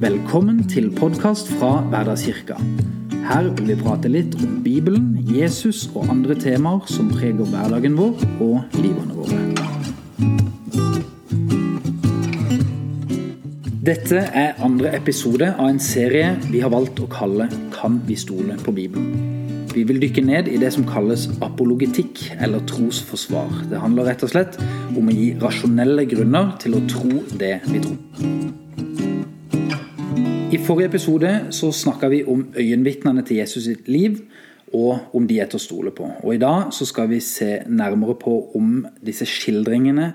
Velkommen til podkast fra Hverdagskirka. Her vil vi prate litt om Bibelen, Jesus og andre temaer som preger hverdagen vår og livene våre. Dette er andre episode av en serie vi har valgt å kalle Kan vi stole på Bibelen? Vi vil dykke ned i det som kalles apologetikk, eller trosforsvar. Det handler rett og slett om å gi rasjonelle grunner til å tro det vi tror. I forrige episode så snakka vi om øyenvitnene til Jesus sitt liv, og om de er til å stole på. Og I dag så skal vi se nærmere på om disse skildringene,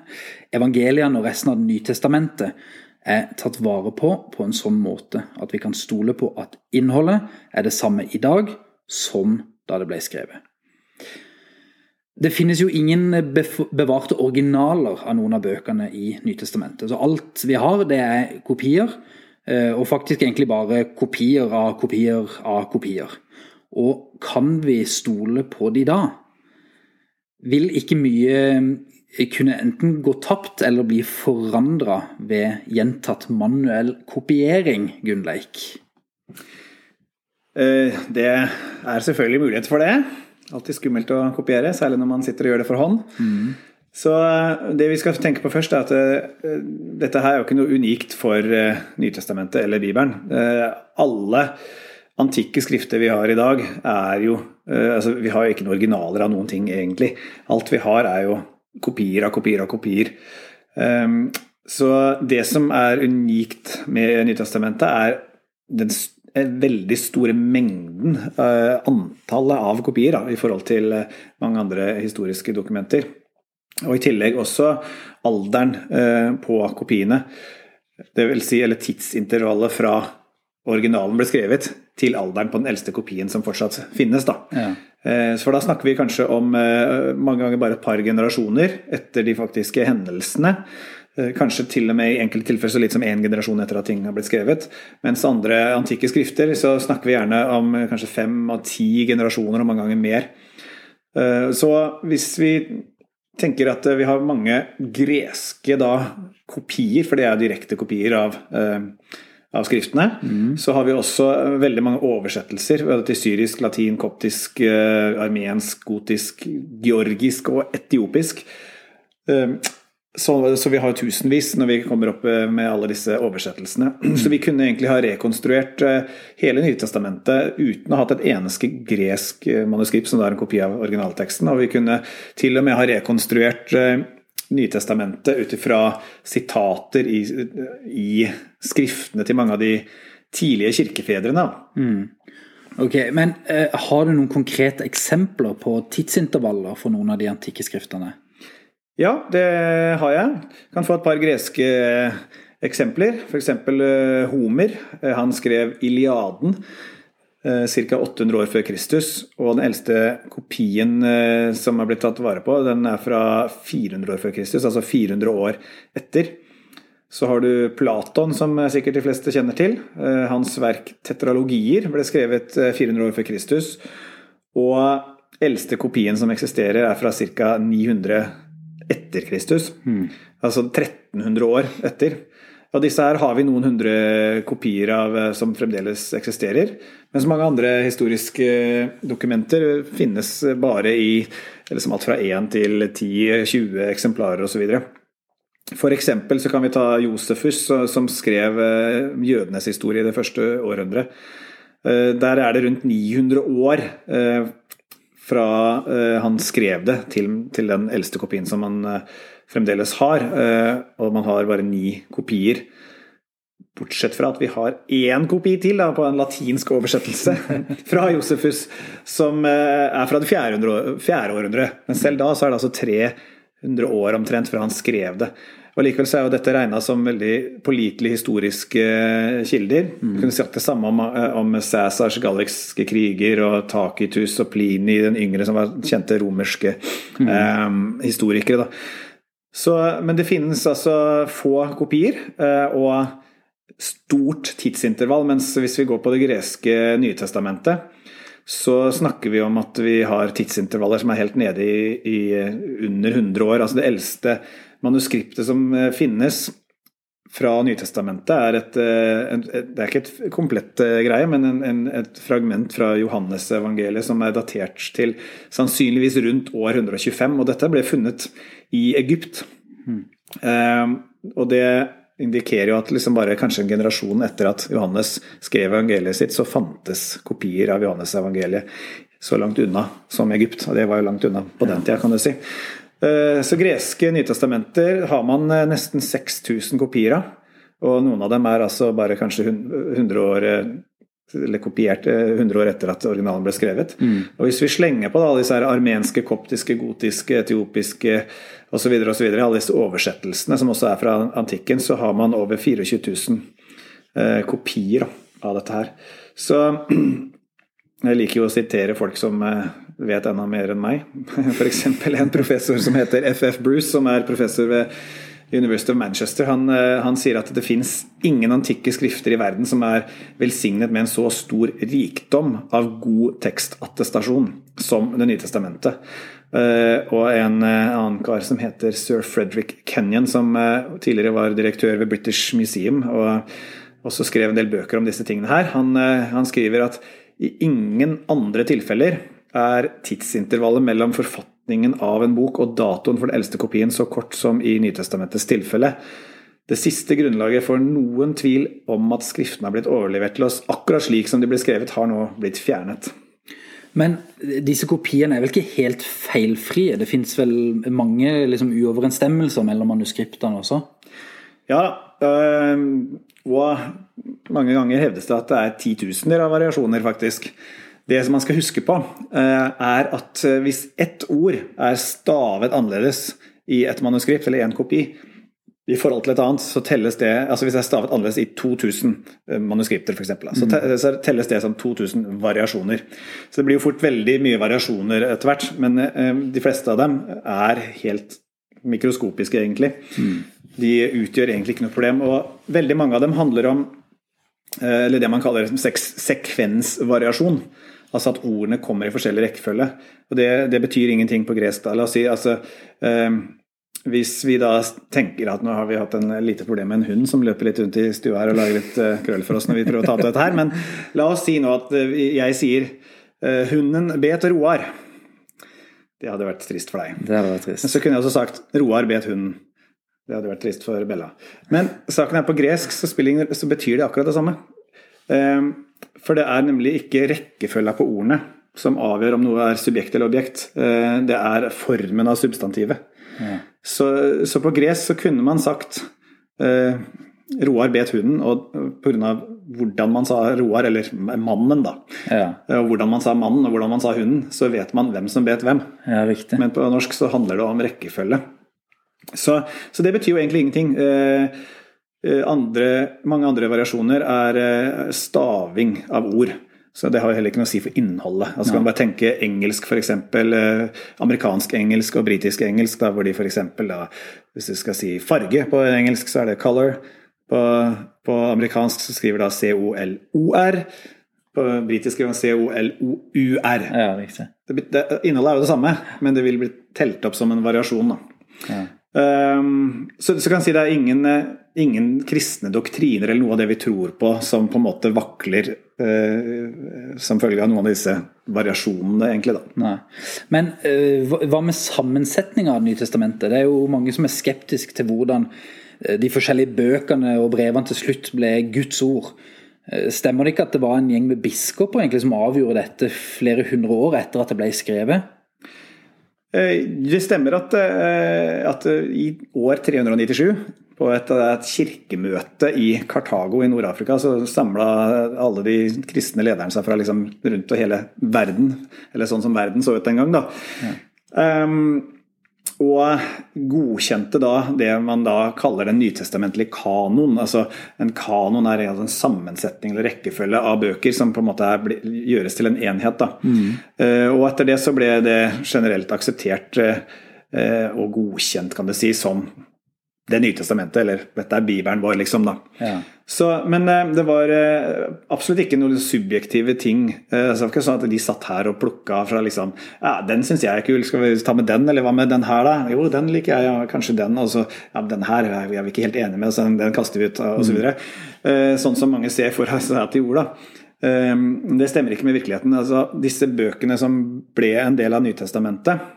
evangeliene og resten av Det nye testamentet er tatt vare på på en sånn måte at vi kan stole på at innholdet er det samme i dag som da det ble skrevet. Det finnes jo ingen bevarte originaler av noen av bøkene i Nytestamentet. Så alt vi har, det er kopier og faktisk egentlig bare kopier av kopier av kopier. Og kan vi stole på de da? Vil ikke mye eh, kunne enten gå tapt eller bli forandra ved gjentatt manuell kopiering, Gunnleik? Eh, det er selvfølgelig mulighet for det. Alltid skummelt å kopiere, særlig når man sitter og gjør det for hånd. Mm. Så eh, det vi skal tenke på først, er at uh, dette her er jo ikke noe unikt for uh, Nytestamentet eller Bibelen. Alle antikke skrifter vi har i dag, er jo altså Vi har jo ikke noen originaler av noen ting, egentlig. Alt vi har, er jo kopier av kopier av kopier. Så det som er unikt med Nytestamentet, er den veldig store mengden, antallet av kopier, da, i forhold til mange andre historiske dokumenter. Og i tillegg også alderen eh, på kopiene. Det vil si, eller tidsintervallet fra originalen ble skrevet til alderen på den eldste kopien som fortsatt finnes. Da. Ja. Eh, for da snakker vi kanskje om eh, mange ganger bare et par generasjoner etter de faktiske hendelsene. Kanskje til og med i enkelte tilfeller så litt som én generasjon etter at ting har blitt skrevet. Mens andre antikke skrifter så snakker vi gjerne om kanskje fem av ti generasjoner og mange ganger mer. Så hvis vi tenker at eh, vi har mange greske da, kopier, for det er direkte kopier av, eh, av skriftene. Mm. Så har vi også eh, veldig mange oversettelser til syrisk, latin, koptisk, eh, armensk, gotisk, georgisk og etiopisk. Eh, så, så, vi har tusenvis når vi kommer opp eh, med alle disse oversettelsene. Så vi kunne egentlig ha rekonstruert eh, hele Nytestamentet uten å ha hatt et eneste gresk eh, manuskript som er en kopi av originalteksten. Og vi kunne til og med ha rekonstruert Nytestamentet ut ifra sitater i, i, skriftene til mange av de tidlige kirkefedrene. Mm. Ok, Men har du noen konkrete eksempler på tidsintervaller for noen av de antikke skriftene? Ja, det har jeg. Kan få et par greske eksempler. F.eks. Eh, Homer. Eh, han skrev Iliaden eh, ca. 800 år før Kristus. Og den eldste kopien som er blitt tatt vare på, den er fra 400 år før Kristus, altså 400 år etter. Så har du Platon, som sikkert de fleste kjenner til. Hans verk 'Tetralogier' ble skrevet 400 år før Kristus. Og eldste kopien som eksisterer, er fra ca. 900 etter Kristus. Mm. Altså 1300 år etter. Og disse her har vi noen hundre kopier av eh, som fremdeles eksisterer. Mens mange andre historiske dokumenter finnes bare i liksom alt fra 1 til 10-20 eksemplarer osv. Eksempel så kan vi ta Josefus, som skrev eh, jødenes historie i det første århundret. Eh, der er det rundt 900 år fra uh, han skrev det til, til, den eldste kopien som man uh, fremdeles har. Uh, og man har bare ni kopier. Bortsett fra at vi har én kopi til da, på en latinsk oversettelse fra Josefus, som er fra det fjerde, århundre. Men selv da så er det altså 300 år omtrent fra han skrev det. Og Likevel så er jo dette regna som veldig pålitelige historiske kilder. Mm. Du kunne sagt det samme om, eh, om Cæsars galliske kriger og Takitus og Plini den yngre, som var kjente romerske mm. eh, historikere. Så, men det finnes altså få kopier eh, og stort tidsintervall. Mens hvis vi går på det greske Nytestamentet, så snakker vi om at vi har tidsintervaller som er helt nede i, i under 100 år. Altså det eldste manuskriptet som eh, finnes, fra Nytestamentet er et, et, Det er ikke et komplett greie, men en, en, et fragment fra Johannes-evangeliet som er datert til sannsynligvis rundt år 125. Og dette ble funnet i Egypt. Mm. Um, og det indikerer jo at liksom bare kanskje en generasjon etter at Johannes skrev evangeliet sitt, så fantes kopier av Johannes-evangeliet så langt unna som Egypt. Og det var jo langt unna på den tida, kan du si. Eh, så greske nytestamenter har man eh, nesten 6000 kopier av. Og noen av dem er altså bare kanskje 100 år eh, eller kopiert 100 år etter at originalen ble skrevet. Mm. Og Hvis vi slenger på da, alle disse her armenske, koptiske, gotiske, etiopiske osv., alle disse oversettelsene som også er fra antikken, så har man over 24 000 eh, kopier av dette her. Så jeg liker jo å sitere folk som eh, vet enda mer enn meg. F.eks. en professor som heter FF Bruce, som er professor ved University of Manchester. Han, eh, han sier at det fins ingen antikke skrifter i verden som er velsignet med en så stor rikdom av god tekstattestasjon som Det nye testamentet. Uh, og en uh, annen kar som heter sir Frederick Kenyon, som tidligere var direktør ved British Museum og også skrev en del bøker om disse tingene her. Han, han skriver at i ingen andre tilfeller er tidsintervallet mellom forfatningen av en bok og datoen for den eldste kopien så kort som i Nytestamentets tilfelle. Det siste grunnlaget for noen tvil om at skriftene har blitt overlevert til oss akkurat slik som de ble skrevet, har nå blitt fjernet. Men disse kopiene er vel ikke helt feilfrie? Det fins vel mange liksom, uoverensstemmelser mellom manuskriptene også? Ja, øh, og mange ganger hevdes det at det er titusener av variasjoner, faktisk. Det som man skal huske på, eh, er at eh, hvis ett ord er stavet annerledes i et manuskript eller en kopi, i forhold til et annet, så telles det altså Hvis det er stavet annerledes i 2000 eh, manuskripter, f.eks., så, mm. så telles det som 2000 variasjoner. Så det blir jo fort veldig mye variasjoner etter hvert, men de fleste av dem er helt mikroskopiske, egentlig. Mm. De utgjør egentlig ikke noe problem. Og veldig mange av dem handler om eller det man kaller sek sekvensvariasjon. Altså at ordene kommer i forskjellig rekkefølge. Og det, det, betyr ingenting på gresk. da. La oss si altså eh, Hvis vi da tenker at nå har vi hatt en lite problem med en hund som løper litt rundt i stua her og lager litt eh, krøll for oss når vi prøver å ta opp dette her, men la oss si nå at eh, jeg sier eh, hunden bet Roar. Det hadde vært trist for deg. Det hadde vært trist. Men så kunne jeg også sagt Roar bet hunden. Det hadde vært trist for Bella. Men saken er på gresk, så, spiller, så betyr det akkurat det samme. Um, for det er nemlig ikke rekkefølga på ordene som avgjør om noe er subjekt eller objekt. Eh, det er formen av substantivet. Ja. Så, så, på gresk så kunne man sagt eh, Roar bet hunden, og pga. hvordan man sa Roar, eller mannen, da, ja. Og hvordan man sa mannen og hvordan man sa hunden, så vet man hvem som bet hvem. Ja, Men på norsk så handler det om rekkefølge. Så, så det betyr jo egentlig ingenting. Eh, Eh, andre, mange andre variasjoner er eh, staving av ord. Så det har jo heller ikke noe å si for innholdet. Altså ja. kan bare tenke engelsk f.eks. Eh, amerikansk-engelsk og britisk-engelsk, hvor de f.eks. Hvis du skal si farge på engelsk, så er det 'color'. På, på amerikansk så skriver da C-O-L-O-R. På britisk skriver man C-O-L-O-U-R. Ja, innholdet er jo det samme, men det vil bli telt opp som en variasjon. Da. Ja. Um, så, så kan jeg si det er ingen, eh, ingen, kristne doktriner eller noe av det vi tror på, som på en måte vakler uh, som følge av noen av disse variasjonene, egentlig. da. Nei. Men uh, hva med sammensetninga av Det nye testamentet? Det er jo mange som er skeptiske til hvordan de forskjellige bøkene og brevene til slutt ble Guds ord. Stemmer det ikke at det var en gjeng med biskoper egentlig som avgjorde dette flere hundre år etter at det ble skrevet? Eh, det stemmer at, eh, at i år 397, på et, et, kirkemøte i Kartago i Nord-Afrika, så samla alle de kristne lederne seg fra liksom rundt og hele verden. Eller sånn som verden så ut den gang, da. Ja. Um, og godkjente da det man da kaller den nytestamentlige kanon. altså En kanon er en sammensetning eller rekkefølge av bøker som på en måte er, gjøres til en enhet. da. Mm. Uh, og etter det så ble det generelt akseptert uh, og godkjent, kan du si, som Det nye testamentet, eller dette er bibelen vår, liksom. da. Ja. Så, men eh, det var eh, absolutt ikke noen subjektive ting. Eh, Så det var ikke sånn at de satt her og plukka fra liksom Ja, den syns jeg er kul, skal vi ta med den, eller hva med den her, da? Jo, den liker jeg, ja, kanskje den. Og så ja, den her er vi ikke helt enige med, så den, kaster vi ut, og så videre. Sånn som mange ser for seg at de gjorde, da. Det stemmer ikke med virkeligheten. Altså, disse bøkene som ble en del av Nytestamentet,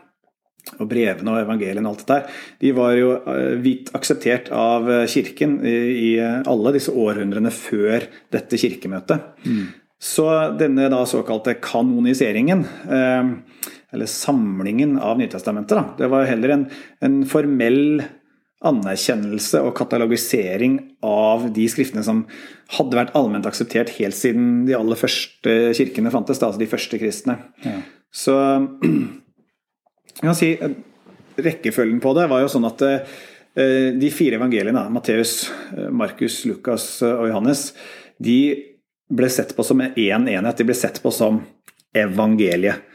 og brevene og evangeliene og alt dette der, de var jo eh, vidt akseptert av eh, kirken i, i alle disse århundrene før dette kirkemøtet. Mm. Så denne da såkalte kanoniseringen, eh, eller samlingen av Nytestamentet, da, det var heller en, en formell anerkjennelse og katalogisering av de skriftene som hadde vært allment akseptert helt siden de aller første kirkene fantes, altså de første kristne. Ja. Så jeg kan si, eh, Rekkefølgen på det var jo sånn at eh, de fire evangeliene, Matteus, eh, Markus, Lukas og Johannes, de ble sett på som én en enhet. De ble sett på som evangeliet.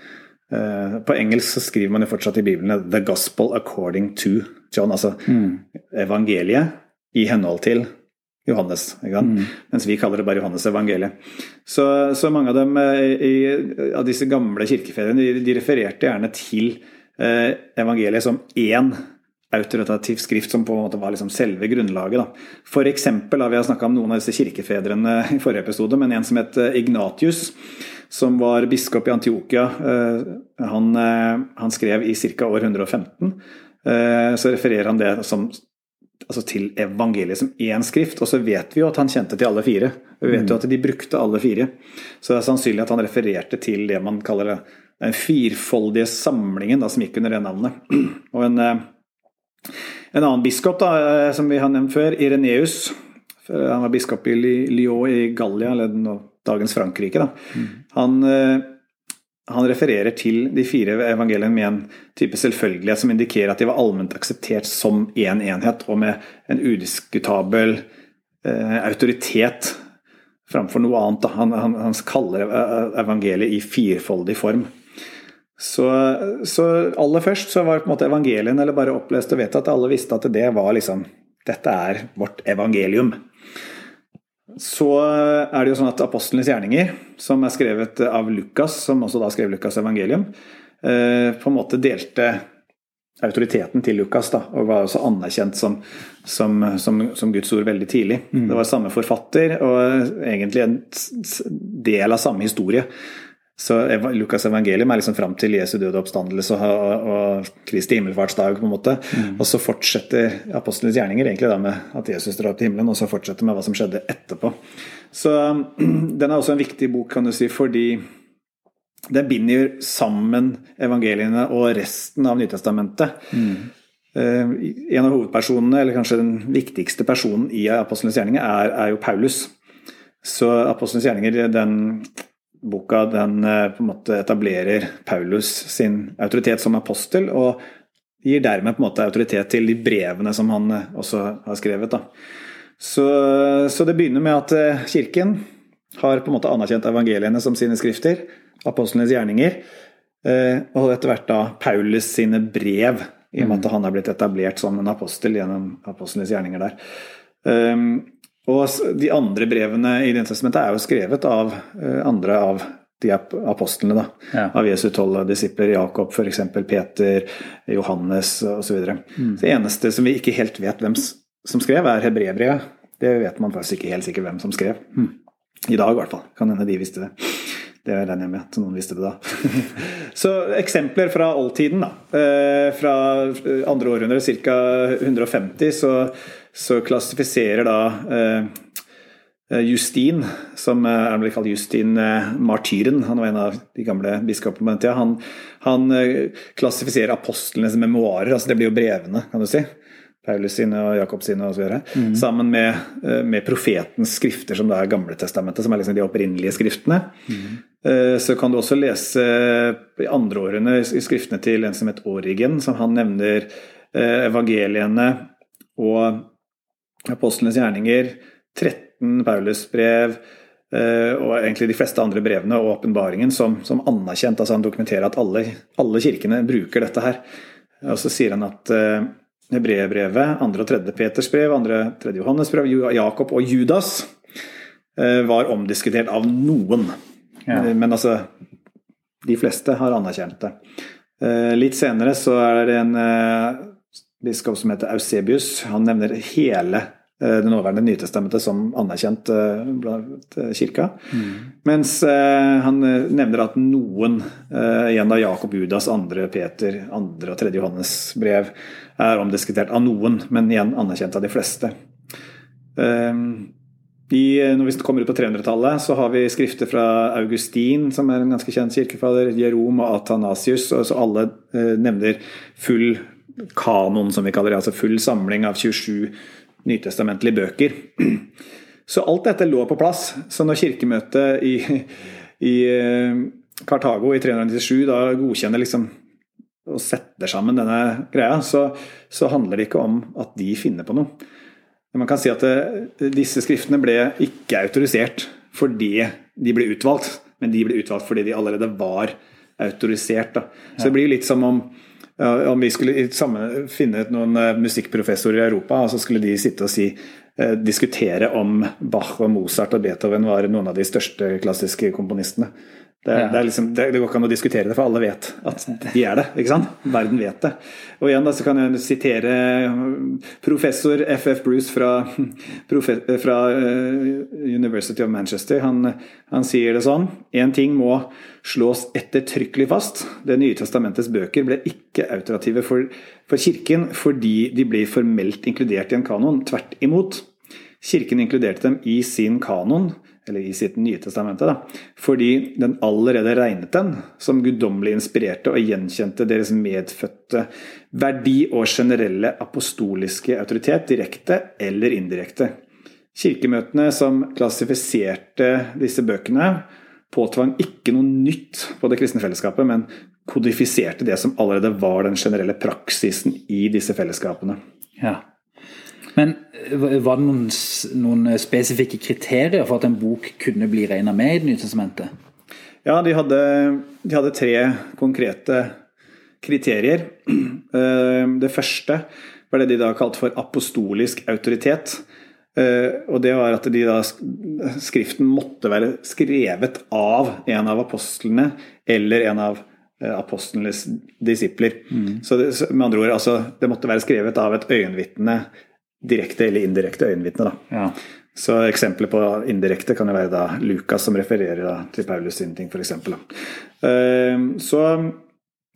På engelsk så skriver man jo fortsatt i Bibelen 'The Gospel According to John', altså mm. evangeliet i henhold til Johannes. Mm. Mens vi kaller det bare Johannes evangeliet. Så, så mange av dem i, av disse gamle kirkefedrene de, de refererte gjerne til Eh, evangeliet som én autoritativ skrift som på en måte var liksom selve grunnlaget. Da. For eksempel, da, Vi har snakka om noen av disse kirkefedrene i forrige episode, men en som het eh, Ignatius, som var biskop i Antiokia, eh, han, han skrev i ca. år 115. Så refererer han det som, altså til evangeliet som én skrift, og så vet vi jo at han kjente til alle fire. Vi vet jo mm. at de brukte alle fire. Så det er sannsynlig at han refererte til det man kaller det den firfoldige samlingen da, som gikk under det navnet. Og en, eh, en annen biskop da, eh, som vi har nevnt før, Ireneus. Han var biskop i Lyon i Gallia, eller dagens Frankrike. Da. Mm. Han, eh, han, refererer til de fire evangeliene med en type selvfølgelighet som indikerer at de var allment akseptert som én en enhet, og med en udiskutabel eh, autoritet framfor noe annet. Han, han, han, kaller evangeliet i firfoldig form. Så, så, aller først så var på en måte evangelien eller bare opplest og vedtatt. Alle visste at det var liksom Dette er vårt evangelium. Så er det jo sånn at apostlenes gjerninger, som er skrevet av Lukas, som også da skrev Lukas' evangelium, eh, på en måte delte autoriteten til Lukas, da, og var også anerkjent som, som, som, som Guds ord veldig tidlig. Mm. Det var samme forfatter og egentlig en del av samme historie. Så Lukas' evangelium er liksom fram til Jesu døde oppstandelse og, og Kristi himmelfartsdag. på en måte. Mm. Og så fortsetter apostlenes gjerninger egentlig da med at Jesus drar opp til himmelen, og så fortsetter med hva som skjedde etterpå. Så den er også en viktig bok, kan du si, fordi den binder sammen evangeliene og resten av Nytestamentet. Mm. Uh, en av hovedpersonene, eller kanskje den viktigste personen i apostlenes gjerninger, er, er jo Paulus. Så apostlenes gjerninger den boka den eh, på en måte etablerer Paulus sin autoritet som apostel, og gir dermed på en måte autoritet til de brevene som han eh, også har skrevet. Så, så, det begynner med at eh, Kirken har på en måte anerkjent evangeliene som sine skrifter, apostlenes gjerninger, og etter hvert da Paulus sine brev, i og med at mm. han har blitt etablert som en apostel gjennom apostlenes gjerninger der. Um, og de andre brevene i Det testamentet er jo skrevet av eh, andre av de apostlene. da, ja. Av Jesu tolv disipler, Jakob f.eks., Peter, Johannes osv. Mm. Det eneste som vi ikke helt vet hvem som skrev, er hebreerbrevet. Det vet man faktisk ikke helt sikkert hvem som skrev. Mm. I dag, i hvert fall. Kan hende de visste det. Det regner jeg med at noen visste det da. Så eksempler fra oldtiden, da. Eh, fra andre århundre, ca. 150, så så klassifiserer da eh, Justin, som eh, er vel kalt Justin eh, martyren, han var en av de gamle biskopene på den tida, han, han klassifiserer apostlenes memoarer, altså det blir jo brevene, kan du si. Paulus sine og Jakob sine osv. Mm. Sammen med, med, profetens skrifter, som da er Gamletestamentet, som er liksom de opprinnelige skriftene. Mm. Så kan du også lese i andre årene i skriftene til en som het Origen, som han nevner evangeliene og apostlenes gjerninger, 13 Paulus-brev eh, og egentlig de fleste andre brevene og åpenbaringen som, som, anerkjent. altså Han dokumenterer at alle, alle, kirkene bruker dette her. Og så sier han at, eh, Hebreerbrevet, andre og tredje Peters brev, andre og tredje Johannes brev, Jakob og Judas var omdiskutert av noen. Ja. Men altså De fleste har anerkjent det. Litt senere så er det en biskop som heter Eusebius. Han nevner hele Eh, det nåværende Nytestamentet som anerkjent eh, blant eh, kirka. Mm. Mens han nevner at noen, igjen av Jakob Judas, andre Peter, andre og tredje Johannes brev, er omdiskutert av noen, men igjen anerkjent av de fleste. I, når vi kommer ut på 300-tallet, så har vi skrifter fra Augustin, som er en ganske kjent kirkefader, Jerom og Athanasius, og så alle nevner full kanon, som vi kaller det, altså full samling av 27 nytestamentlige bøker. Så alt dette lå på plass. Så når kirkemøtet i, i eh, Kartago i 397 da godkjenner liksom og setter sammen denne greia, så, så, handler det ikke om at de finner på noe. Man kan si at det, eh, disse skriftene ble ikke autorisert fordi de ble utvalgt, men de ble utvalgt fordi de allerede var autorisert. Da. Så det blir litt som om om vi skulle finne noen eh, musikkprofessorer i Europa, så skulle de sitte og si eh, diskutere om Bach og Mozart og Beethoven var noen av de største klassiske komponistene. Det, ja. det, liksom, det, det, går ikke an å diskutere det, for alle vet at de er det. ikke sant? Verden vet det. Og igjen da, så kan jeg sitere professor FF Bruce fra, fra eh, University of Manchester. Han, han sier det sånn Én ting må slås ettertrykkelig fast. Det nye testamentets bøker ble ikke autorative for, for Kirken fordi de ble formelt inkludert i en kanon. Tvert imot. Kirken inkluderte dem i sin kanon eller i sitt nye testamente, da, fordi den allerede regnet den som guddommelig inspirerte og gjenkjente deres medfødte verdi og generelle apostoliske autoritet, direkte eller indirekte. Kirkemøtene som klassifiserte disse bøkene, påtvang ikke noe nytt på det kristne fellesskapet, men kodifiserte det som allerede var den generelle praksisen i disse fellesskapene. Ja. Men eh, var det noen, noen, spesifikke kriterier for at en bok kunne bli regna med i Det nye testamentet? Ja, de hadde, de hadde, tre konkrete kriterier. Eh, det første var det de da kalte for apostolisk autoritet. Eh, og det var at de da, skriften måtte være skrevet av en av apostlene eller en av apostlenes disipler. Mm. Så det, med andre ord, altså, det måtte være skrevet av et øyenvitne direkte eller indirekte øyenvitne. Ja. Så Eksempler på indirekte kan jo være da Lukas som refererer da, til Paulus sine ting, f.eks. Uh, så,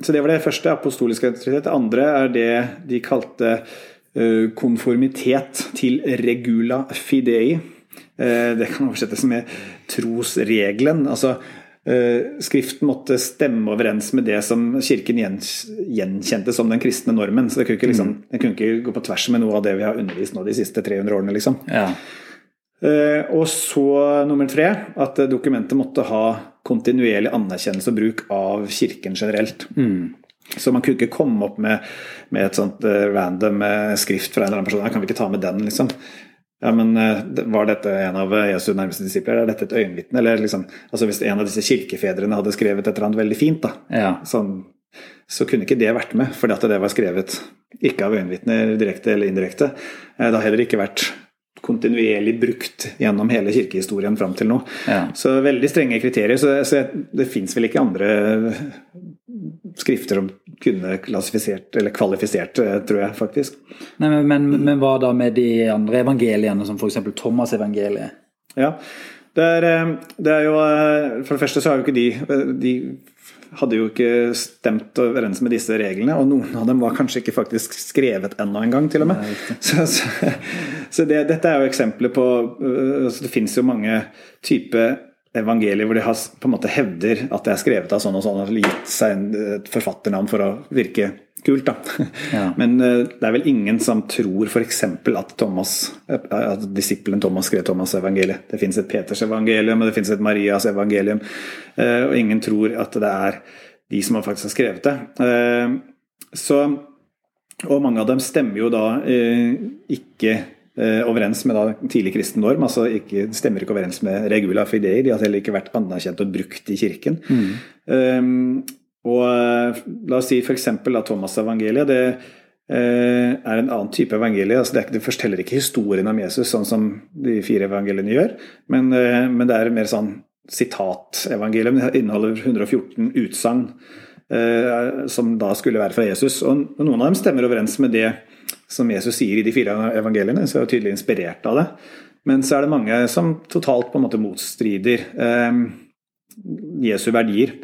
så det var det første, apostolisk autoritet. Det andre er det de kalte uh, konformitet til regula fidei. Uh, det kan oversettes med trosregelen. altså Eh, skriften måtte stemme overens med det som Kirken gjenkjente som den kristne normen. Så det kunne ikke, liksom, mm. det kunne ikke gå på tvers med noe av det vi har undervist nå de siste 300 årene. liksom. Ja. Eh, og så nummer tre at dokumentet måtte ha kontinuerlig anerkjennelse og bruk av Kirken generelt. Mm. Så man kunne ikke komme opp med, med et sånt uh, random skrift fra en eller annen person. Kan vi ikke ta med den, liksom? Ja, men eh, Var dette en av Jesu nærmeste disipler? Er dette et øyenvitne? Eller liksom, altså hvis en av disse kirkefedrene hadde skrevet et eller annet veldig fint, da, ja. sånn, så kunne ikke det vært med, fordi at det var skrevet ikke av øyenvitner direkte eller indirekte. Eh, det har heller ikke vært kontinuerlig brukt gjennom hele kirkehistorien fram til nå. Ja. Så veldig strenge kriterier. Så, så det fins vel ikke andre skrifter som kunne klassifisert, eller kvalifisert, eh, tror jeg faktisk. Nei, men, men, men, hva da med de andre evangeliene, som f.eks. Thomas-evangeliet? Ja, det er, eh, det er, jo eh, For det første så har jo ikke de De hadde jo ikke stemt overens med disse reglene, og noen av dem var kanskje ikke faktisk skrevet ennå engang, til og med. Nei, så, så, så det, dette er jo eksempler på altså Det fins jo mange typer evangeliet hvor de har, på en måte hevder at det er skrevet av sånn og sånn, og gitt seg et forfatternavn for å virke kult. da. Ja. Men uh, det er vel ingen som tror f.eks. at Thomas, at disippelen Thomas skrev Thomas-evangeliet. Det fins et Peters evangelium og det fins et Marias evangelium, og ingen tror at det er de som faktisk har skrevet det. Så, og mange av dem stemmer jo da ikke Eh, overens med da tidlig kristen norm. altså ikke, Stemmer ikke overens med regula fidei. De har heller ikke vært anerkjent og brukt i kirken. Mm. Um, og la oss si f.eks. Thomas-evangeliet. det er en annen type evangelie. Altså det, er, det forteller ikke historien om Jesus sånn som de fire evangeliene gjør, men, men det er mer sånn sitatevangelium. Det inneholder 114 utsagn som da skulle være fra Jesus. Og noen av dem stemmer overens med det som Jesus sier i de fire evangeliene, så er jeg tydelig inspirert av det. Men så er det mange som totalt på en måte motstrider eh, Jesu verdier.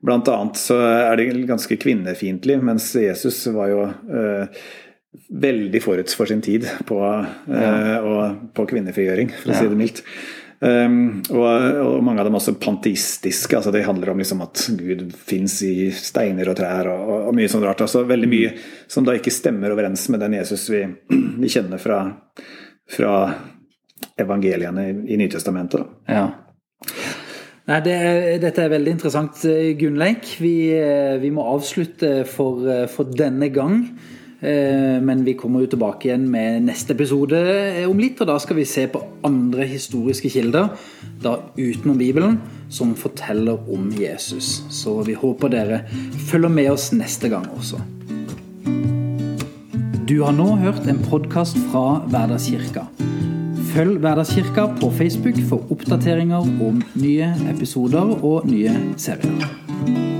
Blant annet så er det ganske kvinnefiendtlig, mens Jesus var jo eh, veldig forut for sin tid på, eh, og på kvinnefrigjøring, for å si det mildt. Um, og, og, mange av dem også panteistiske. altså Det handler om liksom at Gud fins i steiner og trær og, og, og mye sånt rart. altså Veldig mye som da ikke stemmer overens med den Jesus vi, vi kjenner fra, fra evangeliene i, i Nytestamentet. Ja. Nei, det dette er veldig interessant, Gunnleik. Vi, vi må avslutte for, for, denne gang. Men vi kommer jo tilbake igjen med neste episode om litt, og da skal vi se på andre historiske kilder, da utenom Bibelen, som forteller om Jesus. Så vi håper dere følger med oss neste gang også. Du har nå hørt en podkast fra Hverdagskirka. Følg Hverdagskirka på Facebook for oppdateringer om nye episoder og nye serier.